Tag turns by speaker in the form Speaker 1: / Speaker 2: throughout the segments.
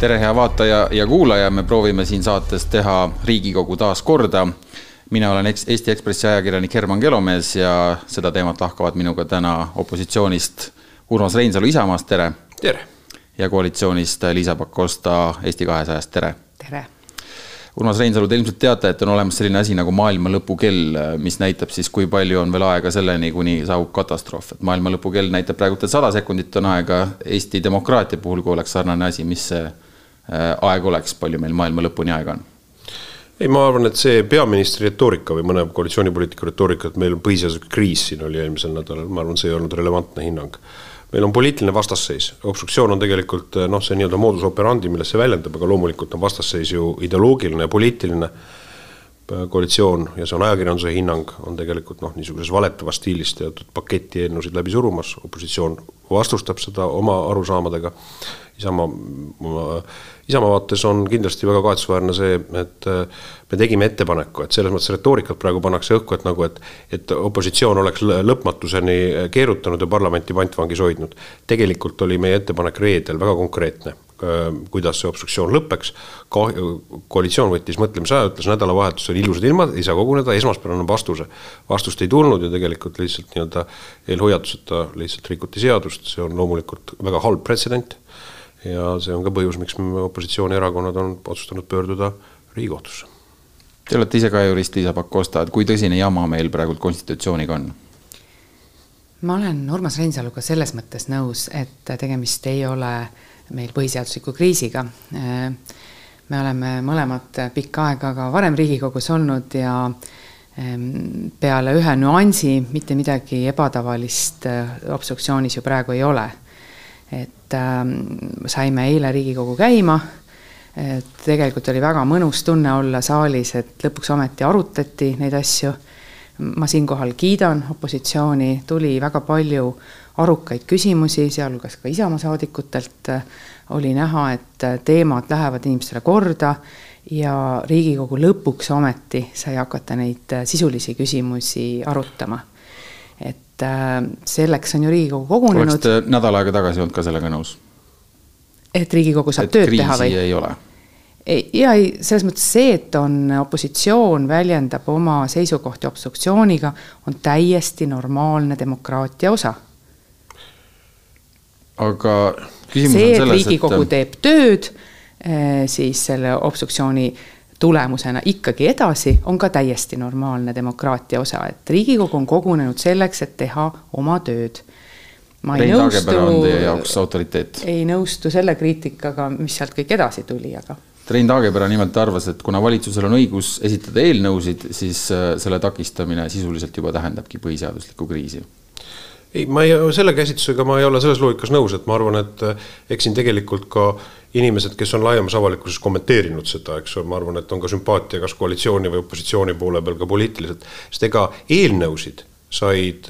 Speaker 1: tere, hea vaataja ja kuulaja, me proovime siin saates teha Riigikogu taas korda. mina olen Eesti Ekspressi ajakirjanik Herman Kelomees ja seda teemat lahkavad minuga täna opositsioonist Urmas Reinsalu Isamaast, tere.
Speaker 2: tere.
Speaker 1: ja koalitsioonist Liisa Pakosta Eesti kahesajast, tere.
Speaker 3: tere
Speaker 1: Urmas Reinsalu, te ilmselt teate, et on olemas selline asi nagu maailma lõpu kell, mis näitab siis, kui palju on veel aega selleni, kuni saabub katastroof, et maailma lõpu kell näitab praegu, et sada sekundit on aega Eesti demokraatia puhul, kui oleks sarnane asi, mis see aeg oleks, palju meil maailma lõpuni aega on?
Speaker 2: ei, ma arvan, et see peaministri retoorika või mõne koalitsioonipoliitiku retoorika, et meil on põhiseaduslik kriis siin oli eelmisel nädalal, ma arvan, see ei olnud relevantne hinnang meil on poliitiline vastasseis, obstruktsioon on tegelikult noh, see nii-öelda moodus operandi, milles see väljendab, aga loomulikult on vastasseis ju ideoloogiline ja poliitiline koalitsioon ja see on ajakirjanduse hinnang, on tegelikult noh, niisuguses valetavas stiilis teatud paketti eelnõusid läbi surumas, opositsioon vastustab seda oma arusaamadega. Isamaa, Isamaa vaates on kindlasti väga kahetsusväärne see, et äh, me tegime ettepaneku, et selles mõttes retoorikat praegu pannakse õhku, et nagu, et, et opositsioon oleks lõpmatuseni keerutanud ja parlamenti pantvangis hoidnud. tegelikult oli meie ettepanek reedel väga konkreetne Äh, kuidas see obstruktsioon lõpeks. koalitsioon võttis mõtlemise aja, ütles nädalavahetusel ilusad ilmad, ei saa koguneda, esmaspäeval annab vastuse. vastust ei tulnud ja tegelikult lihtsalt nii-öelda eelhoiatuseta lihtsalt rikuti seadust, see on loomulikult väga halb pretsedent. Ja see on ka põhjus, miks me opositsioonierakonnad on otsustanud pöörduda Riigikohtusse.
Speaker 1: Te olete ise ka jurist, Liisa Pakosta, et kui tõsine jama meil praegu konstitutsiooniga on?
Speaker 3: ma olen Urmas Reinsaluga selles mõttes nõus, et tegemist ei ole meil põhiseadusliku kriisiga. me oleme mõlemad pikka aega ka varem Riigikogus olnud ja ehm, peale ühe nüansi mitte midagi ebatavalist äh, obstruktsioonis ju praegu ei ole. Et äh, saime eile Riigikogu käima, tegelikult oli väga mõnus tunne olla saalis, et lõpuks ometi arutati neid asju. ma siinkohal kiidan opositsiooni, tuli väga palju arukaid küsimusi, sealhulgas ka Isamaa saadikutelt oli näha, et teemad lähevad inimestele korda ja Riigikogu lõpuks ometi sai hakata neid sisulisi küsimusi arutama. Et selleks on ju Riigikogu kogunenud.
Speaker 1: oleksite nädal aega tagasi olnud ka sellega nõus?
Speaker 3: et Riigikogu saab et tööd teha või?
Speaker 1: ei ole
Speaker 3: ja ei, selles mõttes see, et on opositsioon väljendab oma seisukohti obstruktsiooniga, on täiesti normaalne demokraatia osa
Speaker 1: aga küsimus
Speaker 3: see,
Speaker 1: on selles,
Speaker 3: et Riigikogu et... teeb tööd, siis selle obstruktsiooni tulemusena ikkagi edasi, on ka täiesti normaalne demokraatia osa, et Riigikogu on kogunenud selleks, et teha oma tööd.
Speaker 1: ma ei Rein nõustu. on teie jaoks autoriteet?
Speaker 3: ei nõustu selle kriitikaga, mis sealt kõik edasi tuli, aga.
Speaker 1: Rein Taagepera nimelt arvas, et kuna valitsusel on õigus esitada eelnõusid, siis äh, selle takistamine sisuliselt juba tähendabki põhiseaduslikku kriisi
Speaker 2: ei, ma ei, selle käsitlusega ma ei ole selles loogikas nõus, et ma arvan, et eh, eks siin tegelikult ka inimesed, kes on laiemas avalikkuses kommenteerinud seda, eks ole, ma arvan, et on ka sümpaatia kas koalitsiooni või opositsiooni poole peal ka poliitiliselt, sest ega eelnõusid said,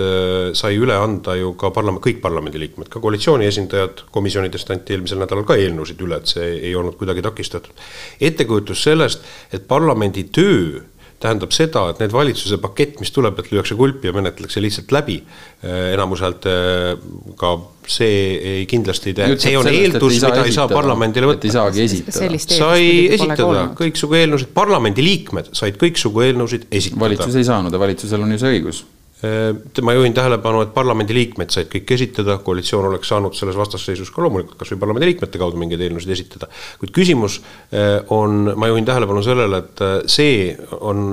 Speaker 2: sai üle anda ju ka parlament, kõik parlamendiliikmed, ka koalitsiooni esindajad, komisjonidest anti eelmisel nädalal ka eelnõusid üle, et see ei olnud kuidagi takistatud. ettekujutus sellest, et parlamendi töö tähendab seda, et need valitsuse pakett, mis tuleb, et lüüakse kulpi ja menetletakse lihtsalt läbi eh, enamushäältega, see ei kindlasti ei tee, see on sellest, eeldus, mida ei saa parlamendile võtta.
Speaker 1: ei saagi esitada.
Speaker 2: sai esitada kõiksugu eelnõusid, parlamendiliikmed said kõiksugu eelnõusid esitada.
Speaker 1: valitsus ei saanud ja valitsusel on ju see õigus
Speaker 2: Äh, ma juhin tähelepanu, et parlamendiliikmed said kõik esitada, koalitsioon oleks saanud selles vastasseisus ka loomulikult kas või parlamendiliikmete kaudu mingeid eelnõusid esitada. kuid küsimus äh, on, ma juhin tähelepanu sellele, et äh, see on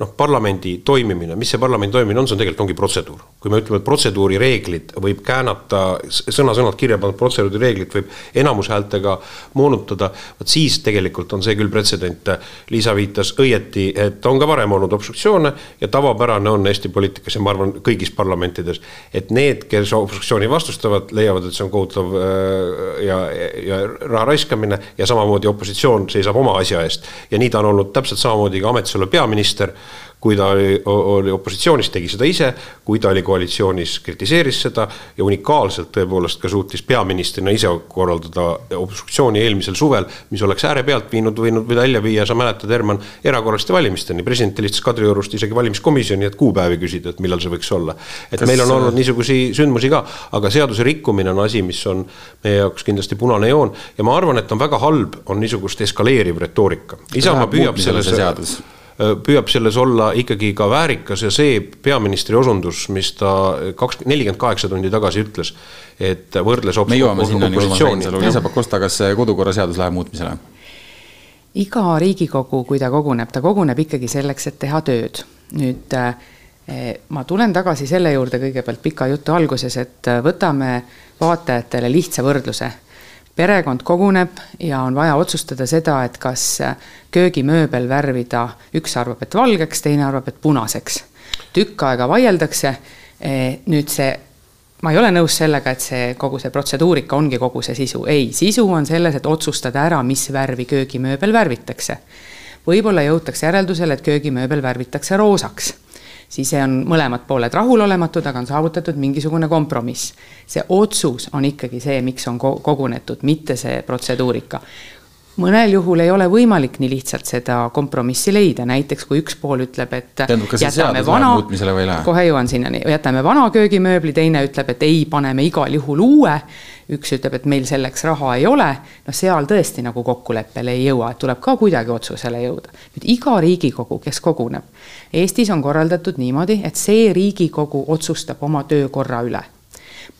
Speaker 2: noh, parlamendi toimimine, mis see parlamendi toimimine on, see on tegelikult ongi protseduur. kui me ütleme, et protseduurireeglid võib käänata, sõna-sõnalt kirja pandud protseduurireeglit võib enamushäältega moonutada, vot siis tegelikult on see küll pretsedent. Liisa viitas õieti, et on ka varem olnud obstruktsioone ja tavapärane on Eesti poliitikas ja ma arvan, kõigis parlamentides, et need, kes obstruktsiooni vastustavad, leiavad, et see on kohutav äh, ja, ja raha raiskamine ja samamoodi opositsioon seisab oma asja eest. ja nii ta on olnud täpselt samamoodi ka ametis olev peaminister kui ta oli, oli opositsioonis, tegi seda ise, kui ta oli koalitsioonis, kritiseeris seda ja unikaalselt tõepoolest ka suutis peaministrina ise korraldada obstruktsiooni eelmisel suvel, mis oleks äärepealt viinud, võinud välja viia, sa mäletad, Herman, erakorraliste valimisteni. president helistas Kadriorust isegi valimiskomisjoni, et kuupäevi küsida, et millal see võiks olla. et Kas... meil on olnud niisuguseid sündmusi ka, aga seaduse rikkumine on asi, mis on meie jaoks kindlasti punane joon ja ma arvan, et on väga halb, on niisugust eskaleeriv retoorika. Isamaa püüab selles Äh, püüab selles olla ikkagi ka väärikas ja see peaministri osundus, mis ta kaks, nelikümmend kaheksa tundi tagasi ütles, et võrdles op-.
Speaker 1: me jõuame sinnani, Urmas Reinsalu, Liisa Pakosta, kas kodukorraseadus läheb muutmisele?
Speaker 3: iga Riigikogu, kui ta koguneb, ta koguneb ikkagi selleks, et teha tööd. nüüd eh, ma tulen tagasi selle juurde kõigepealt pika jutu alguses, et võtame vaatajatele lihtsa võrdluse perekond koguneb ja on vaja otsustada seda, et kas köögimööbel värvida, üks arvab, et valgeks, teine arvab, et punaseks. tükk aega vaieldakse, eh, nüüd see, ma ei ole nõus sellega, et see kogu see protseduurika ongi kogu see sisu, ei, sisu on selles, et otsustada ära, mis värvi köögimööbel värvitakse. võib-olla jõutakse järeldusele, et köögimööbel värvitakse roosaks siis on mõlemad pooled rahulolematud, aga on saavutatud mingisugune kompromiss. see otsus on ikkagi see, miks on kogunetud, mitte see protseduurika mõnel juhul ei ole võimalik nii lihtsalt seda kompromissi leida, näiteks kui üks pool ütleb, et
Speaker 1: tähendab, kas see seadus vana, läheb muutmisele või ei lähe?
Speaker 3: kohe jõuan sinnani, jätame vana köögimööbli, teine ütleb, et ei, paneme igal juhul uue, üks ütleb, et meil selleks raha ei ole, no seal tõesti nagu kokkuleppele ei jõua, et tuleb ka kuidagi otsusele jõuda. nüüd iga Riigikogu, kes koguneb, Eestis on korraldatud niimoodi, et see Riigikogu otsustab oma töökorra üle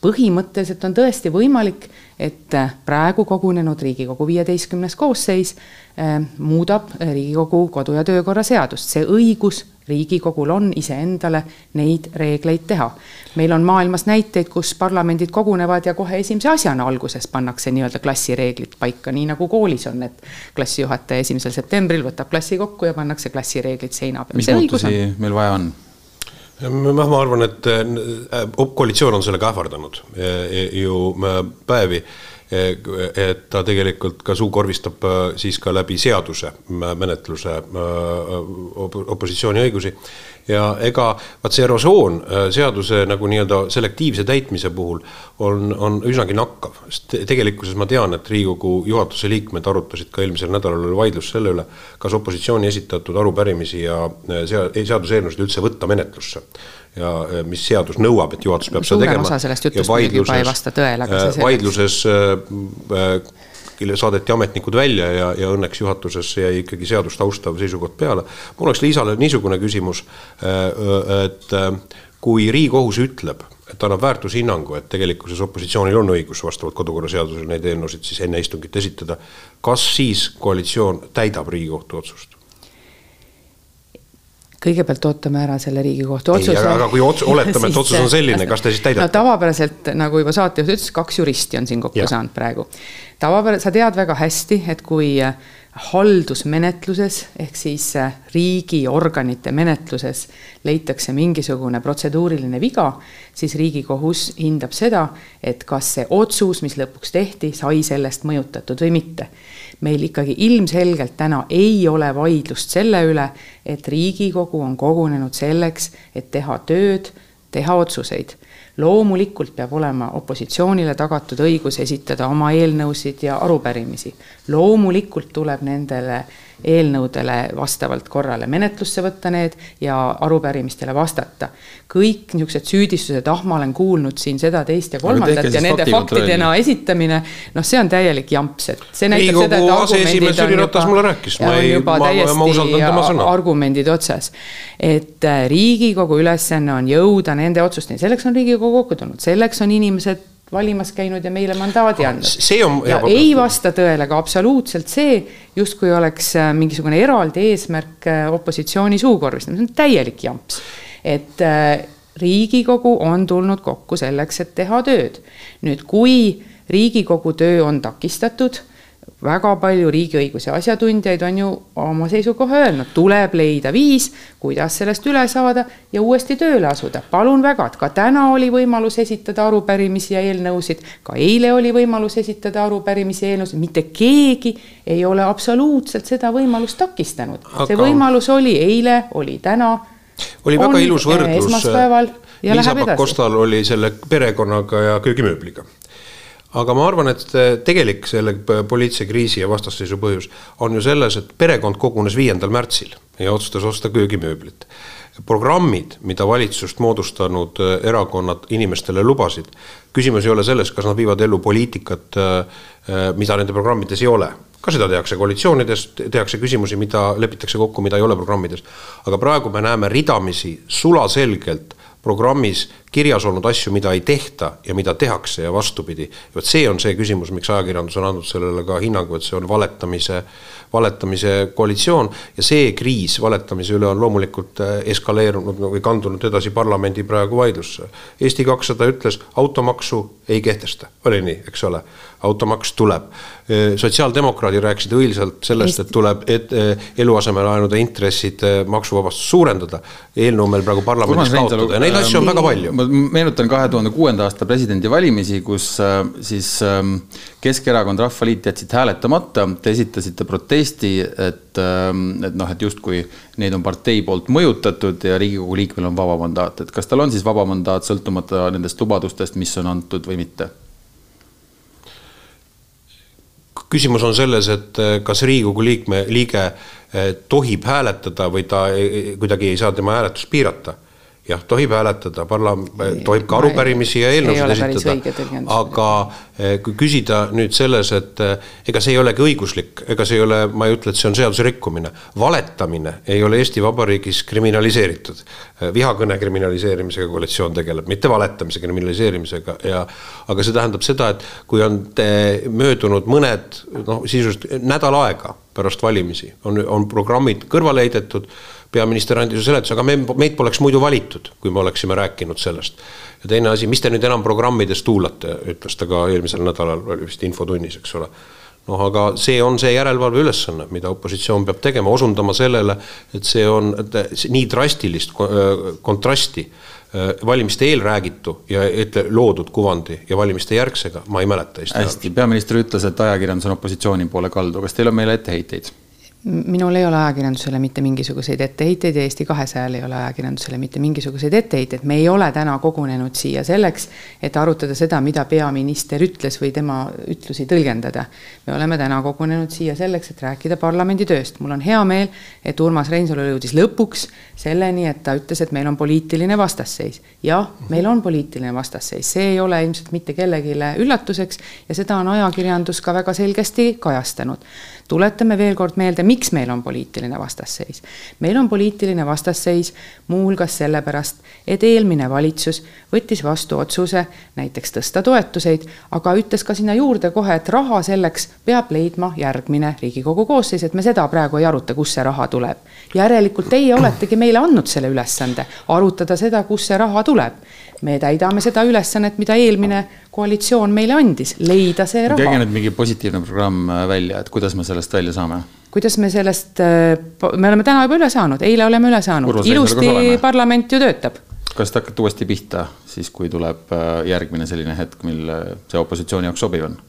Speaker 3: põhimõtteliselt on tõesti võimalik, et praegu kogunenud Riigikogu viieteistkümnes koosseis äh, muudab Riigikogu kodu- ja töökorra seadust, see õigus Riigikogul on iseendale neid reegleid teha. meil on maailmas näiteid, kus parlamendid kogunevad ja kohe esimese asjana alguses pannakse nii-öelda klassireeglid paika, nii nagu koolis on, et klassijuhataja esimesel septembril võtab klassi kokku ja pannakse klassireeglid seina peale.
Speaker 1: mis muutusi meil vaja on?
Speaker 2: Noh, ma arvan, et äh, koalitsioon on sellega ähvardanud ju päevi et ta tegelikult ka suukorvistab äh, siis ka läbi seaduse menetluse opositsiooni õigusi. ja ega vaat see erosioon seaduse nagu nii-öelda selektiivse täitmise puhul on, on üsnagi nakkav, sest tegelikkuses ma tean, et Riigikogu juhatuse liikmed arutasid ka eelmisel nädalal oli vaidlus selle üle, kas opositsiooni esitatud arupärimisi ja seaduseelnõusid üldse võtta menetlusse ja mis seadus nõuab, et juhatus peab
Speaker 3: seda tegema. osa sellest jutust muidugi juba ei vasta tõele,
Speaker 2: aga see äh, selleks. vaidluses äh, äh, saadeti ametnikud välja ja, ja õnneks juhatuses jäi ikkagi seadust austav seisukoht peale. mul oleks Liisale niisugune küsimus, et kui Riigikohus ütleb, et annab väärtushinnangu, et tegelikkuses opositsioonil on õigus vastavalt kodukorraseadusele neid eelnõusid siis enne istungit esitada, kas siis koalitsioon täidab Riigikohtu otsust?
Speaker 3: Kõigepealt ootame ära selle Riigikohtu otsuse.
Speaker 2: aga kui ots-, oletame, et otsus on selline, kas te siis täidate?
Speaker 3: no tavapäraselt, nagu juba saatejuht ütles, kaks juristi on siin kokku ja. saanud praegu. tavapäraselt, sa tead väga hästi, et kui äh, haldusmenetluses ehk siis äh, riigiorganite menetluses leitakse mingisugune protseduuriline viga, siis Riigikohus hindab seda, et kas see otsus, mis lõpuks tehti, sai sellest mõjutatud või mitte meil ikkagi ilmselgelt täna ei ole vaidlust selle üle, et Riigikogu on kogunenud selleks, et teha tööd, teha otsuseid. loomulikult peab olema opositsioonile tagatud õigus esitada oma eelnõusid ja arupärimisi. Loomulikult tuleb nendele eelnõudele vastavalt korrale menetlusse võtta need ja arupärimistele vastata. kõik niisugused süüdistused, ah, ma olen kuulnud siin seda, teist ja kolmandat ja nende faktidena esitamine, noh, see on täielik jamps, et see näitab seda, et argumendid on juba, on juba täiesti argumendid otsas. et äh, Riigikogu ülesanne on jõuda nende otsusteni, selleks on Riigikogu kokku tulnud, selleks on inimesed valimas käinud ja meile mandaadi andnud.
Speaker 2: see on.
Speaker 3: ja ei vasta tõele ka absoluutselt see, justkui oleks äh, mingisugune eraldi eesmärk äh, opositsiooni suukorvistamine, see on täielik jamps. et äh, Riigikogu on tulnud kokku selleks, et teha tööd. nüüd, kui Riigikogu töö on takistatud väga palju riigiõiguse asjatundjaid on ju oma seisukoha öelnud, tuleb leida viis, kuidas sellest üle saada ja uuesti tööle asuda. palun väga, et ka täna oli võimalus esitada arupärimisi ja eelnõusid, ka eile oli võimalus esitada arupärimisi ja eelnõusid, mitte keegi ei ole absoluutselt seda võimalust takistanud Aga.... see võimalus oli eile, oli täna.
Speaker 2: oli väga ilus võrdlus. esmaspäeval ja Liisa läheb edasi. Pakostal oli selle perekonnaga ja köögimööbliga aga ma arvan, et tegelik selle poliitilise kriisi ja vastasseisu põhjus on ju selles, et perekond kogunes viiendal märtsil ja otsustas osta köögimööblit. programmid, mida valitsust moodustanud äh, erakonnad inimestele lubasid, küsimus ei ole selles, kas nad viivad ellu poliitikat, äh, äh, mida nende programmides ei ole ka seda tehakse koalitsioonides, tehakse küsimusi, mida lepitakse kokku, mida ei ole programmides. aga praegu me näeme ridamisi sulaselgelt programmis kirjas olnud asju, mida ei tehta ja mida tehakse ja vastupidi. vot see on see küsimus, miks ajakirjandus on andnud sellele ka hinnangu, et see on valetamise, valetamise koalitsioon ja see kriis valetamise üle on loomulikult äh, eskaleerunud või kandunud edasi parlamendi praegu vaidlusse. Eesti kakssada ütles, automaksu ei kehtesta, oli nii, eks ole, automaks tuleb. Äh, sotsiaaldemokraadid rääkisid õilsalt sellest, et tuleb et, äh, eluasemelaenude intressid maksuvabastust suurendada. eelnõu meil praegu parlamendis kaotada ja neid asju on väga palju
Speaker 1: ma meenutan kahe tuhande kuuenda aasta presidendivalimisi, kus äh, siis ähm, Keskerakond, Rahvaliit jätsid hääletamata, te esitasite protesti, et, ähm, et noh, et justkui neid on partei poolt mõjutatud ja Riigikogu liikmel on vaba mandaat, et kas tal on siis vaba mandaat sõltumata nendest lubadustest, mis on antud või mitte?
Speaker 2: Küsimus on selles, et äh, kas Riigikogu liikme, liige äh, tohib hääletada või ta kuidagi ei saa tema hääletust piirata jah, tohib hääletada, parla-, tohib ka arupärimisi ja eelnõusid esitada, aga eh, kui küsida nüüd selles, et eh, ega see ei olegi õiguslik, ega see ei ole, ma ei ütle, et see on seaduse rikkumine. valetamine ei ole Eesti Vabariigis kriminaliseeritud. Eh, vihakõne kriminaliseerimisega koalitsioon tegeleb, mitte valetamise kriminaliseerimisega ja aga see tähendab seda, et kui on möödunud mõned noh, sisuliselt nädal aega pärast valimisi on, on programmid kõrvale heidetud peaminister andis ju seletuse, aga me, meid poleks muidu valitud, kui me oleksime rääkinud sellest. ja teine asi, mis te nüüd enam programmides tuulate, ütles ta ka eelmisel nädalal, oli vist infotunnis, eks ole noh, aga see on see järelevalve ülesanne, mida opositsioon peab tegema, osundama sellele, et see on et nii drastilist kontrasti valimiste eel räägitu ja ütle loodud kuvandi ja valimiste järgsega ma ei mäleta
Speaker 1: hästi, peaminister ütles, et ajakirjandus on opositsiooni poole kaldu, kas teil on meile etteheiteid?
Speaker 3: Minul ei ole ajakirjandusele mitte mingisuguseid etteheiteid ja Eesti kahesajal ei ole ajakirjandusele mitte mingisuguseid etteheiteid. me ei ole täna kogunenud siia selleks, et arutada seda, mida peaminister ütles või tema ütlusi tõlgendada. me oleme täna kogunenud siia selleks, et rääkida parlamendi tööst. mul on hea meel, et Urmas Reinsalu jõudis lõpuks selleni, et ta ütles, et meil on poliitiline vastasseis. jah, meil on poliitiline vastasseis, see ei ole ilmselt mitte kellelegi üllatuseks ja seda on ajakirjandus ka väga selgesti kajastanud tuletame veel kord meelde, miks meil on poliitiline vastasseis. meil on poliitiline vastasseis muuhulgas sellepärast, et eelmine valitsus võttis vastu otsuse näiteks tõsta toetuseid, aga ütles ka sinna juurde kohe, et raha selleks peab leidma järgmine Riigikogu koosseis, et me seda praegu ei aruta, kust see raha tuleb. järelikult teie oletegi meile andnud selle ülesande, arutada seda, kust see raha tuleb me täidame seda ülesannet, mida eelmine koalitsioon meile andis, leida see raha.
Speaker 1: käige nüüd mingi positiivne programm välja, et kuidas me sellest välja saame?
Speaker 3: Kuidas me sellest, äh, me oleme täna juba üle saanud, eile oleme üle saanud, ilusti parlament ju töötab.
Speaker 1: kas te hakkate uuesti pihta siis, kui tuleb äh, järgmine selline hetk, mil see opositsiooni jaoks sobiv on?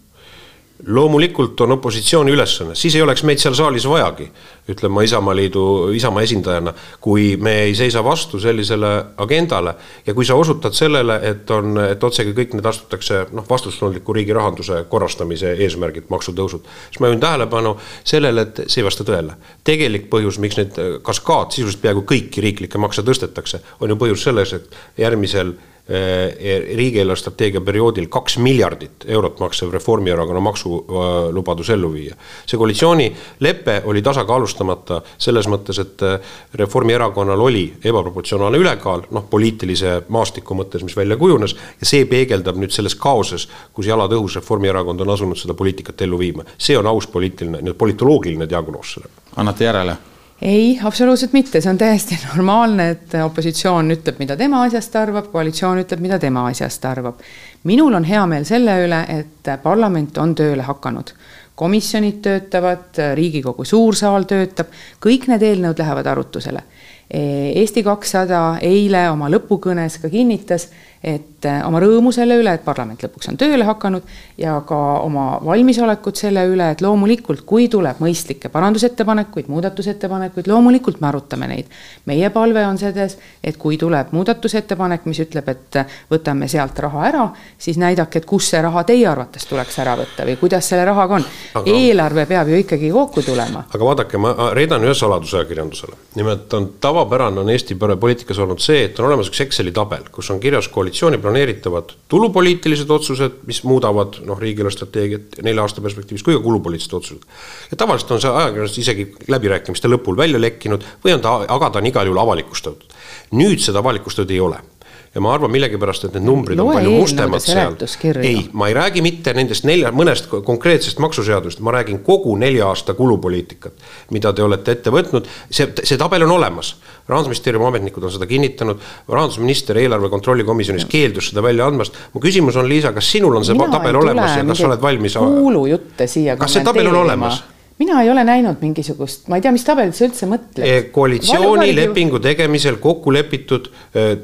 Speaker 2: Loomulikult on opositsiooni ülesanne, siis ei oleks meid seal saalis vajagi, ütlen ma Isamaaliidu, Isamaa esindajana, kui me ei seisa vastu sellisele agendale ja kui sa osutad sellele, et on, et otsekui kõik need astutakse noh, vastutustundliku riigi rahanduse korrastamise eesmärgid, maksutõusud, siis ma juhin tähelepanu sellele, et see ei vasta tõele. tegelik põhjus, miks neid kaskaad sisuliselt peaaegu kõiki riiklikke makse tõstetakse, on ju põhjus selles, et järgmisel Eh, riigi eelarvestrateegia perioodil kaks miljardit eurot maksev Reformierakonna maksulubadus ellu viia. see koalitsioonilepe oli tasakaalustamata selles mõttes, et eh, Reformierakonnal oli ebaproportsionaalne ülekaal, noh, poliitilise maastiku mõttes, mis välja kujunes, ja see peegeldab nüüd selles kaoses, kus jalad õhus Reformierakond on asunud seda poliitikat ellu viima. see on aus poliitiline, politoloogiline diagnoos sellele.
Speaker 1: annate järele?
Speaker 3: Ei, absoluutselt mitte, see on täiesti normaalne, et opositsioon ütleb, mida tema asjast arvab, koalitsioon ütleb, mida tema asjast arvab. minul on hea meel selle üle, et parlament on tööle hakanud komisjonid töötavad, Riigikogu suur saal töötab, kõik need eelnõud lähevad arutusele. Eesti kakssada eile oma lõpukõnes ka kinnitas, et äh, oma rõõmu selle üle, et parlament lõpuks on tööle hakanud ja ka oma valmisolekut selle üle, et loomulikult, kui tuleb mõistlikke parandusettepanekuid, muudatusettepanekuid, loomulikult me arutame neid. meie palve on selles, et kui tuleb muudatusettepanek, mis ütleb, et võtame sealt raha ära, siis näidake, et kus see raha teie arvates tuleks ära võtta või kuidas selle rahaga on aga.... eelarve peab ju ikkagi kokku tulema.
Speaker 2: aga vaadake, ma reidan ühe saladuse ajakirjandusele. nimelt on tavapärane on Eesti poliitikas olnud see, et on olemas üks Exceli tabel, kus on kirjas koalitsioon koalitsiooni planeeritavad tulupoliitilised otsused, mis muudavad noh, riigieelarve strateegiat nelja aasta perspektiivis, kui ka kulupoliitilised otsused. ja tavaliselt on see ajakirjanduses isegi läbirääkimiste lõpul välja lekkinud või on ta, aga ta on igal juhul avalikustatud. nüüd seda avalikustatud ei ole ja ma arvan millegipärast, et need numbrid Loe on palju mustemad seal. ei, ma ei räägi mitte nendest nelja, mõnest konkreetsest maksuseadusest, ma räägin kogu nelja aasta kulupoliitikat, mida te olete ette võtnud, see, see tabel on olemas. rahandusministeeriumi ametnikud on seda kinnitanud, rahandusminister eelarve kontrolli komisjonis keeldus seda välja andmast. mu küsimus on, Liisa, kas sinul on see Mina tabel olemas ja kas sa oled valmis?
Speaker 3: kuulujutte siia
Speaker 2: kas see tabel on olemas?
Speaker 3: Mina ei ole näinud mingisugust, ma ei tea, mis tabelit sa üldse mõtled.
Speaker 2: Eh, koalitsioonilepingu tegemisel kokku lepitud eh,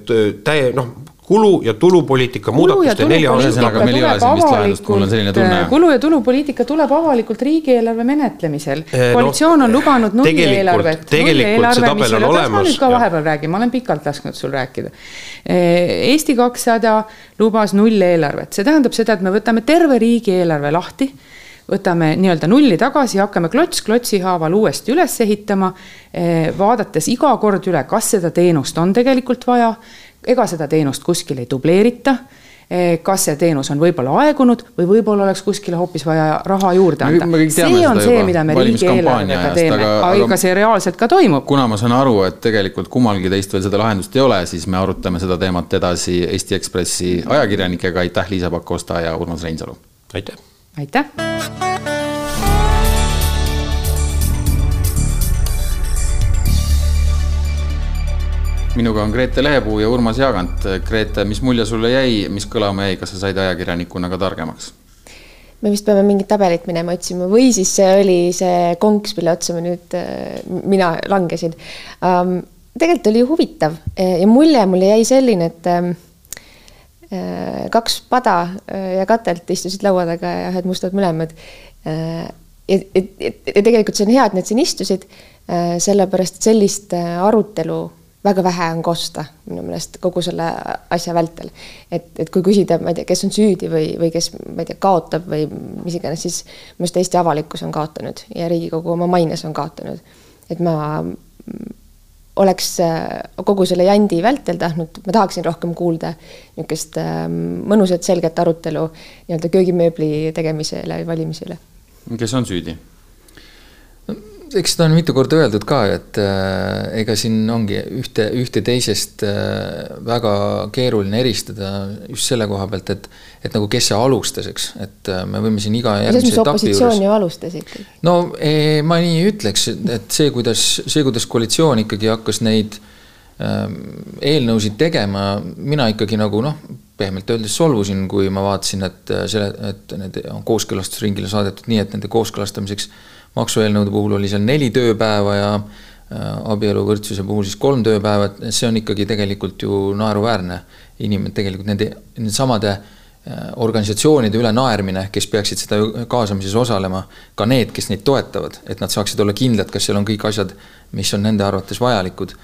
Speaker 2: täie, noh, kulu- ja tulupoliitika muudatuste nelja
Speaker 1: ühesõnaga, meil ei ole siin vist lahendust, mul on selline tunne.
Speaker 3: kulu- ja tulupoliitika tuleb avalikult riigieelarve menetlemisel. Eh, koalitsioon no, on lubanud nullieelarvet.
Speaker 2: tegelikult see tabel on olemas.
Speaker 3: ma nüüd ka vahepeal räägin, ma olen pikalt lasknud sul rääkida. Eesti kakssada lubas nulleelarvet, see tähendab seda, et me võtame terve riigieelarve lahti võtame nii-öelda nulli tagasi ja hakkame klots klotsi haaval uuesti üles ehitama, eh, vaadates iga kord üle, kas seda teenust on tegelikult vaja, ega seda teenust kuskil ei dubleerita eh, kas see teenus on võib-olla aegunud või võib-olla oleks kuskile hoopis vaja raha juurde anda. see on see, mida me riigieelarvega teeme, aga ega see reaalselt ka toimub.
Speaker 1: kuna ma saan aru, et tegelikult kummalgi teist veel seda lahendust ei ole, siis me arutame seda teemat edasi Eesti Ekspressi ajakirjanikega, aitäh, Liisa Pakosta ja Urmas Reinsalu!
Speaker 2: aitäh!
Speaker 3: Aitäh!
Speaker 1: minuga on Grete Lehepuu ja Urmas Jaagant. Grete, mis mulje sulle jäi, mis kõlama jäi, kas sa said ajakirjanikuna ka targemaks?
Speaker 4: me vist peame mingit tabelit minema otsima või siis see oli see konks, mille otsa ma nüüd, äh, mina langesin um,. tegelikult oli huvitav ja mulje mulle jäi selline, et um, kaks pada ja katelt istusid laua taga ja ühed mustad mõlemad. ja, et, et, et tegelikult see on hea, et nad siin istusid, sellepärast et sellist arutelu väga vähe on kosta minu meelest kogu selle asja vältel. et, et kui küsida, ma ei tea, kes on süüdi või, või kes, ma ei tea, kaotab või mis iganes, siis minu arust Eesti avalikkus on kaotanud ja Riigikogu oma maines on kaotanud. et ma oleks äh, kogu selle jandi vältel tahtnud, ma tahaksin rohkem kuulda niisugust ähm, mõnusat selget arutelu nii-öelda köögimööbli tegemisele ja valimise üle.
Speaker 1: kes on süüdi?
Speaker 5: Eks seda on mitu korda öeldud ka, et äh, ega siin ongi ühte, ühte teisest äh, väga keeruline eristada just selle koha pealt, et et nagu kes see alustas, eks, et äh, me võime siin iga
Speaker 4: järgmise etapi juures. ju alustas ikkagi.
Speaker 5: no ee, ma nii ei ütleks, et see, kuidas, see, kuidas koalitsioon ikkagi hakkas neid ähm, eelnõusid tegema, mina ikkagi nagu noh, pehmelt öeldes solvusin, kui ma vaatasin, et äh, selle, et need on kooskõlastusringile saadetud nii, et nende kooskõlastamiseks maksueelnõude puhul oli seal neli tööpäeva ja äh, abieluvõrdsuse puhul siis kolm tööpäeva, et see on ikkagi tegelikult ju naeruväärne. inimene tegelikult nende, nende samade äh, organisatsioonide üle naermine, kes peaksid seda kaasamises osalema, ka need, kes neid toetavad, et nad saaksid olla kindlad, kas seal on kõik asjad, mis on nende arvates vajalikud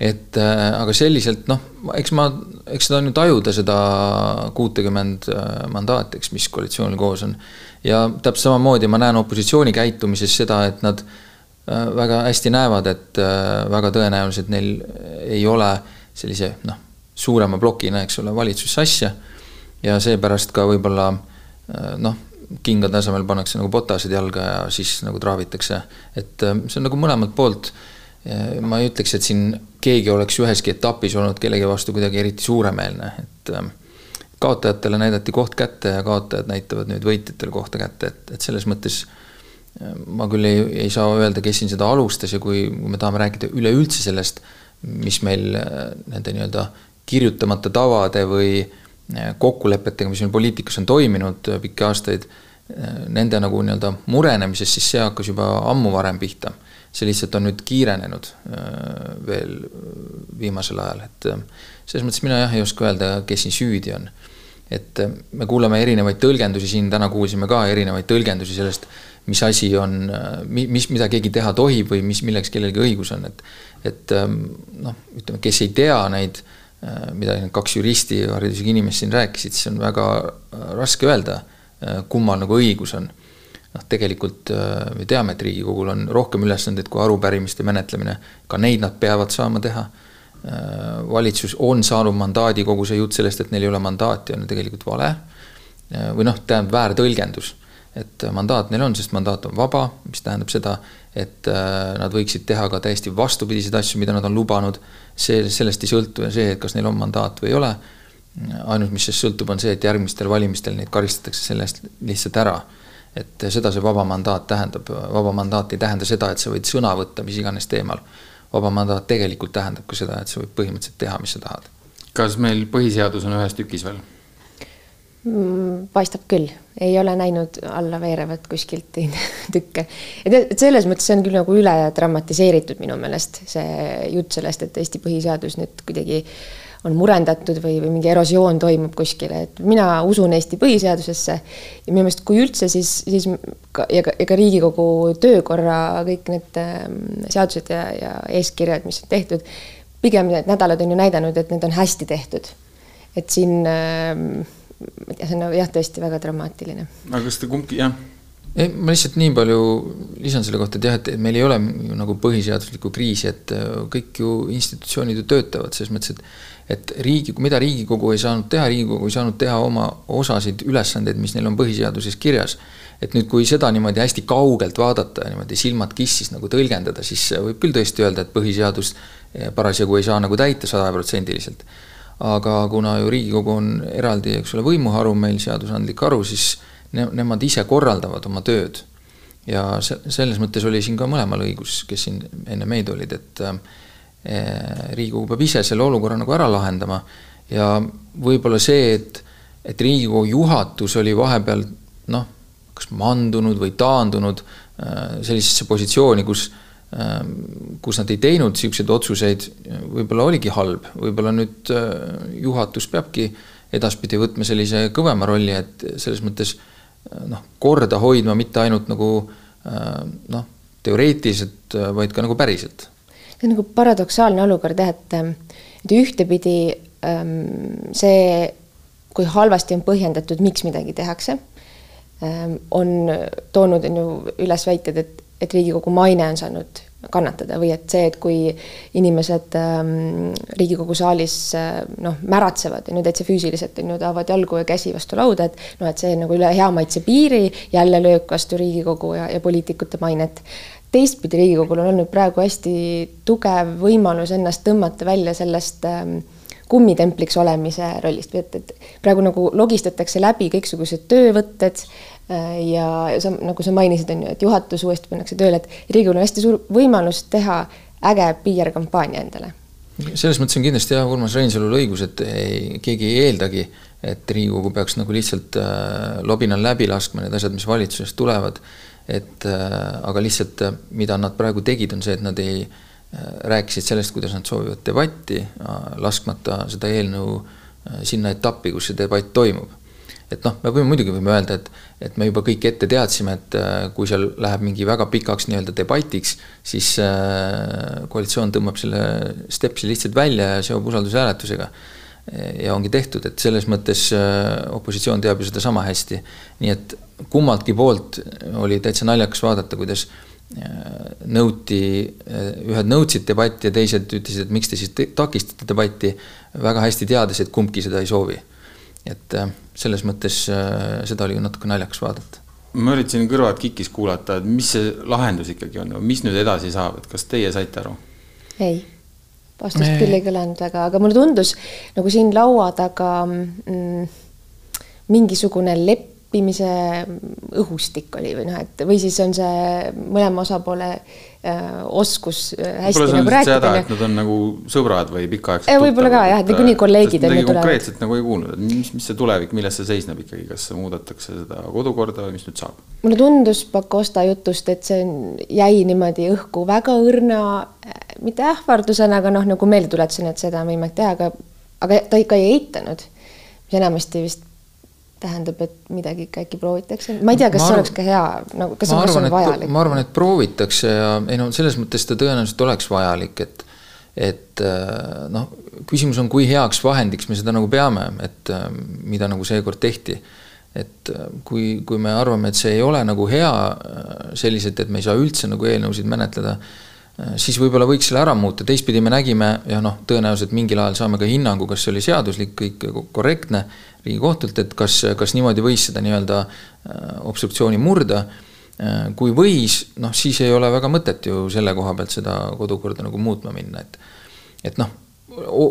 Speaker 5: et äh, aga selliselt noh, eks ma, eks seda on ju tajuda, seda kuutekümmend mandaati, eks, mis koalitsioonil koos on ja täpselt samamoodi ma näen opositsiooni käitumises seda, et nad äh, väga hästi näevad, et äh, väga tõenäoliselt neil ei ole sellise noh, suurema plokina, eks ole, valitsusse asja. ja seepärast ka võib-olla äh, noh, kinga tasemel pannakse nagu botasid jalga ja siis nagu traavitakse, et see on nagu mõlemalt poolt. ma ei ütleks, et siin keegi oleks üheski etapis olnud kellegi vastu kuidagi eriti suuremeelne, et kaotajatele näidati koht kätte ja kaotajad näitavad nüüd võitjatele kohta kätte, et, et selles mõttes äh, ma küll ei, ei saa öelda, kes siin seda alustas ja kui, me tahame rääkida üleüldse sellest, mis meil äh, nende nii-öelda kirjutamata tavade või äh, kokkulepetega, mis meil poliitikas on toiminud pikki aastaid, nende nagu nii-öelda murenemisest, siis see hakkas juba ammu varem pihta. see lihtsalt on nüüd kiirenenud veel viimasel ajal, et selles mõttes mina jah ei oska öelda, kes siin süüdi on. et me kuuleme erinevaid tõlgendusi, siin täna kuulsime ka erinevaid tõlgendusi sellest, mis asi on, mis, mida keegi teha tohib või mis, milleks kellelgi õigus on, et et noh, ütleme, kes ei tea neid äh, Äh, mida need kaks juristi, haridusega inimest siin rääkisid, siis on väga äh, raske öelda, äh, kummal nagu õigus on. noh, tegelikult me teame, et Riigikogul on rohkem ülesandeid kui arupärimiste menetlemine, ka neid nad peavad saama teha. Valitsus on saanud mandaadi, kogu see jutt sellest, et neil ei ole mandaati, on tegelikult vale. või noh, tähendab väärtõlgendus, et mandaat neil on, sest mandaat on vaba, mis tähendab seda, et nad võiksid teha ka täiesti vastupidiseid asju, mida nad on lubanud see, sellest ei sõltu ja see, et kas neil on mandaat või ei ole. ainus, mis sellest sõltub, on see, et järgmistel valimistel neid karistatakse selle eest lihtsalt ära. et seda see vaba mandaat tähendab, vaba mandaat ei tähenda seda, et sa võid sõna võtta mis iganes teemal. Vaba mandaat tegelikult tähendab ka seda, et sa võid põhimõtteliselt teha, mis sa tahad.
Speaker 1: kas meil põhiseadus on ühes tükis veel?
Speaker 4: Mm, paistab küll, ei ole näinud alla veerevat kuskilt tükke. et selles mõttes see on küll nagu üle dramatiseeritud minu meelest, see jutt sellest, et Eesti põhiseadus nüüd kuidagi on murendatud või, või mingi erosioon toimub kuskile, et mina usun Eesti põhiseadusesse ja minu meelest, kui üldse, siis, siis ka, ja ka, ja ka Riigikogu töökorra kõik need ähm, seadused ja, ja eeskirjad, mis on tehtud, pigem need nädalad on ju näidanud, et need on hästi tehtud. et siin äh, ma ei tea, see on jah, tõesti väga dramaatiline.
Speaker 1: aga kas te kumbki, jah?
Speaker 5: ei, ma lihtsalt nii palju lisan selle kohta, et jah, et meil ei ole nagu põhiseaduslikku kriisi, et äh, kõik ju institutsioonid ju töötavad selles mõttes, et et riigi, mida Riigikogu ei saanud teha, Riigikogu ei saanud teha oma osasid ülesandeid, mis neil on põhiseaduses kirjas. et nüüd, kui seda niimoodi hästi kaugelt vaadata ja niimoodi silmad kissis nagu tõlgendada, siis võib küll tõesti öelda, et põhiseadust parasjagu ei saa nagu täita sajaprotsendiliselt aga kuna ju Riigikogu on eraldi, eks ole, võimuharu meil, seadusandlik haru, siis ne-, nemad ise korraldavad oma tööd. ja se-, selles mõttes oli siin ka mõlemal õigus, kes siin enne meid olid, et äh, Riigikogu peab ise selle olukorra nagu ära lahendama ja võib-olla see, et, et Riigikogu juhatus oli vahepeal noh, kas mandunud või taandunud äh, sellisesse positsiooni, kus Ehm, kus nad ei teinud niisuguseid otsuseid, võib-olla oligi halb, võib-olla nüüd juhatus peabki edaspidi võtma sellise kõvema rolli, et selles mõttes noh, korda hoidma mitte ainult nagu noh, teoreetiliselt, vaid ka nagu päriselt.
Speaker 4: See on nagu paradoksaalne olukord jah, et, et ühtepidi ähm, see, kui halvasti on põhjendatud, miks midagi tehakse, ähm, on toonud, on ju, üles väited, et et Riigikogu maine on saanud kannatada või et see, et kui inimesed ähm, Riigikogu saalis äh, noh, märatsevad, on ju täitsa füüsiliselt, on ju, tahavad jalgu ja käsi vastu lauda, et noh, et see nagu üle hea maitse piiri jälle löök vastu Riigikogu ja, ja poliitikute mainet. Teistpidi Riigikogul on olnud praegu hästi tugev võimalus ennast tõmmata välja sellest ähm, kummitempliks olemise rollist et, et praegu nagu logistatakse läbi kõiksugused töövõtted Äh, ja sa, nagu sa mainisid, on ju, et juhatus uuesti pannakse tööle, et Riigikogul on hästi suur võimalus teha äge PR-kampaania endale.
Speaker 5: selles mõttes on kindlasti jah, Urmas Reinsalul õigus, et ei, keegi ei eeldagi, et Riigikogu peaks nagu lihtsalt äh, lobinal läbi laskma need asjad, mis valitsusest tulevad. Et äh, aga lihtsalt, äh, mida nad praegu tegid, on see, et nad ei äh, rääkisid sellest, kuidas nad soovivad debatti laskmata seda eelnõu sinna etappi, kus see debatt toimub et noh, me võime muidugi võime öelda, et, et me juba kõik ette teadsime, et kui seal läheb mingi väga pikaks nii-öelda debatiks, siis koalitsioon tõmbab selle stepsi lihtsalt välja ja seob usaldushääletusega. ja ongi tehtud, et selles mõttes opositsioon teab ju seda sama hästi. nii et kummaltki poolt oli täitsa naljakas vaadata, kuidas nõuti, ühed nõudsid debatti ja teised ütlesid, et miks te siis takistate debatti, väga hästi teades, et kumbki seda ei soovi et äh, selles mõttes äh, seda oli natuke naljakas vaadata.
Speaker 1: ma üritasin kõrvad kikis kuulata, et mis see lahendus ikkagi on, mis nüüd edasi saab, et kas teie saite aru?
Speaker 4: ei, vastust Me... küll ei kõlanud väga, aga mulle tundus nagu siin laua taga mm, mingisugune lepp leppimise õhustik oli või noh, et või siis on see mõlema osapoole äh, oskus äh, hästi nagu rääkida.
Speaker 1: et nad on nagu sõbrad või pikaaegsed
Speaker 4: võib-olla ka, jah, et niikuinii kolleegid on ju tulevad.
Speaker 1: konkreetset nagu ei kuulnud, et mis, mis see tulevik, milles see seisneb ikkagi, kas muudetakse seda kodukorda või mis nüüd saab?
Speaker 4: mulle tundus Pakosta jutust, et see jäi niimoodi õhku väga õrna, mitte ähvardusena, aga noh, nagu meeldetuletusena, et seda on võimalik teha, aga, aga ta ikka ei eitanud. mis enamasti vist tähendab, et midagi ikka äkki proovitakse, ma ei tea, kas
Speaker 5: Ma
Speaker 4: see
Speaker 5: arv-
Speaker 4: oleks ka hea, nagu kas see
Speaker 5: arvan,
Speaker 4: on vajalik?
Speaker 5: ma arvan, et proovitakse ja ei no selles mõttes ta tõenäoliselt oleks vajalik, et et äh, noh, küsimus on, kui heaks vahendiks me seda nagu peame, et äh, mida nagu seekord tehti. et äh, kui, kui me arvame, et see ei ole nagu hea selliselt, et me ei saa üldse nagu eelnõusid menetleda, siis võib-olla võiks selle ära muuta, teistpidi me nägime ja noh, tõenäoliselt mingil ajal saame ka hinnangu, kas see oli seaduslik, kõik korrektne Riigikohtult, et kas, kas niimoodi võis seda nii-öelda äh, obstruktsiooni murda. Äh, kui võis, noh siis ei ole väga mõtet ju selle koha pealt seda kodukorda nagu muutma minna, et et noh,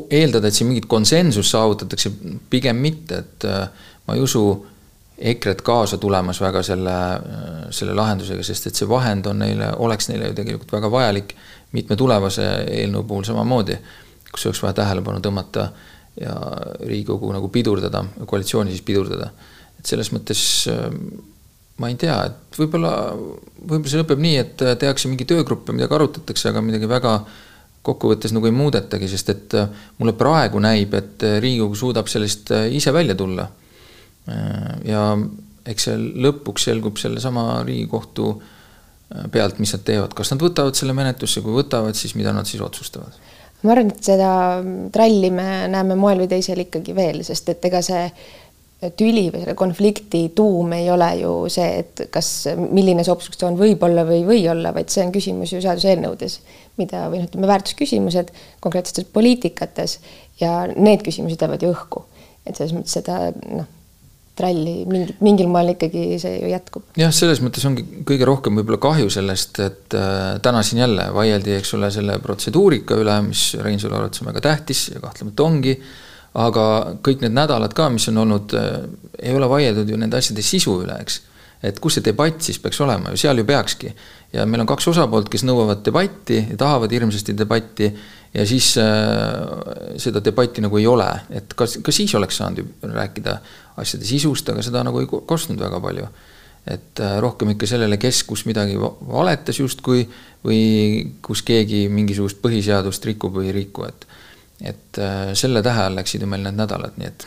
Speaker 5: eeldada, et siin mingit konsensust saavutatakse, pigem mitte, et äh, ma ei usu EKRE-t kaasa tulemas väga selle, selle lahendusega, sest et see vahend on neile, oleks neile ju tegelikult väga vajalik mitme tulevase eelnõu puhul samamoodi, kus oleks vaja tähelepanu tõmmata ja Riigikogu nagu pidurdada, koalitsiooni siis pidurdada. et selles mõttes äh, ma ei tea, et võib-olla, võib-olla see lõpeb nii, et tehakse mingi töögrupp ja midagi arutatakse, aga midagi väga kokkuvõttes nagu ei muudetagi, sest et äh, mulle praegu näib, et Riigikogu suudab sellest äh, ise välja tulla. ja eks see lõpuks selgub sellesama Riigikohtu pealt, mis nad teevad, kas nad võtavad selle menetlusse, kui võtavad, siis mida nad siis otsustavad
Speaker 4: ma arvan, et seda tralli me näeme moel või teisel ikkagi veel, sest et ega see tüli või selle konflikti tuum ei ole ju see, et kas, milline see obstruktsioon võib olla või ei või olla, vaid see on küsimus ju seaduseelnõudes, mida või noh, ütleme väärtusküsimused konkreetsetes poliitikates ja need küsimused jäävad ju õhku. et selles mõttes seda noh, tralli mingi, mingil moel ikkagi see ju jätkub.
Speaker 5: jah, selles mõttes ongi kõige rohkem võib-olla kahju sellest, et äh, täna siin jälle vaieldi, eks ole, selle protseduurika üle, mis Reinsalu arvates on väga tähtis ja kahtlemata ongi, aga kõik need nädalad ka, mis on olnud äh,, ei ole vaieldud ju nende asjade sisu üle, eks. et kus see debatt siis peaks olema ju, seal ju peakski. ja meil on kaks osapoolt, kes nõuavad debatti ja tahavad hirmsasti debatti ja siis äh, seda debatti nagu ei ole, et kas, ka siis oleks saanud rääkida asjade sisust, aga seda nagu ei kostnud väga palju. et äh, rohkem ikka sellele, kes kus midagi valetas justkui või kus keegi mingisugust põhiseadust rikub või ei riku, et et äh, selle tähe all läksid ju meil need nädalad, nii et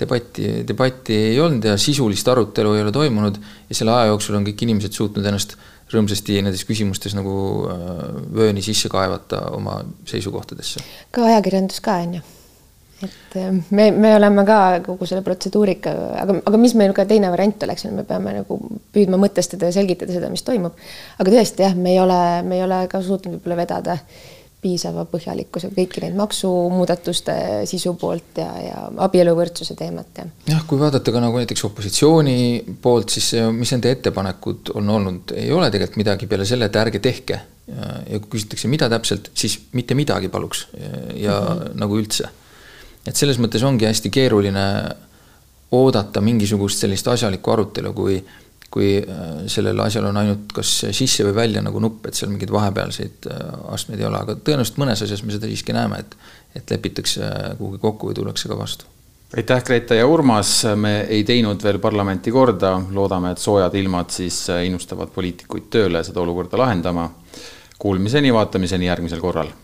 Speaker 5: debatti, debatti ei olnud ja sisulist arutelu ei ole toimunud ja selle aja jooksul on kõik inimesed suutnud ennast rõõmsasti nendes küsimustes nagu äh, vööni sisse kaevata oma seisukohtadesse.
Speaker 4: ka ajakirjandus ka, on ju. et äh, me, me oleme ka kogu selle protseduurika, aga, aga mis meil ka teine variant oleks, me peame nagu püüdma mõtestada ja selgitada seda, mis toimub. aga tõesti jah, me ei ole, me ei ole ka suutnud võib-olla vedada piisava põhjalikkusega kõiki neid maksumuudatuste sisu poolt ja, ja abieluvõrdsuse teemat ja.
Speaker 5: jah, kui vaadata ka nagu näiteks opositsiooni poolt, siis mis nende ettepanekud on olnud, ei ole tegelikult midagi peale selle, et ärge tehke. ja kui küsitakse, mida täpselt, siis mitte midagi paluks ja, ja mm -hmm. nagu üldse. et selles mõttes ongi hästi keeruline oodata mingisugust sellist asjalikku arutelu, kui kui äh, sellel asjal on ainult kas sisse või välja nagu nupp, et seal mingeid vahepealseid äh, astmeid ei ole, aga tõenäoliselt mõnes asjas me seda siiski näeme, et et lepitakse kuhugi kokku või tullakse ka vastu.
Speaker 1: aitäh, Grete ja Urmas, me ei teinud veel parlamenti korda, loodame, et soojad ilmad siis innustavad poliitikuid tööle seda olukorda lahendama. Kuulmiseni, vaatamiseni järgmisel korral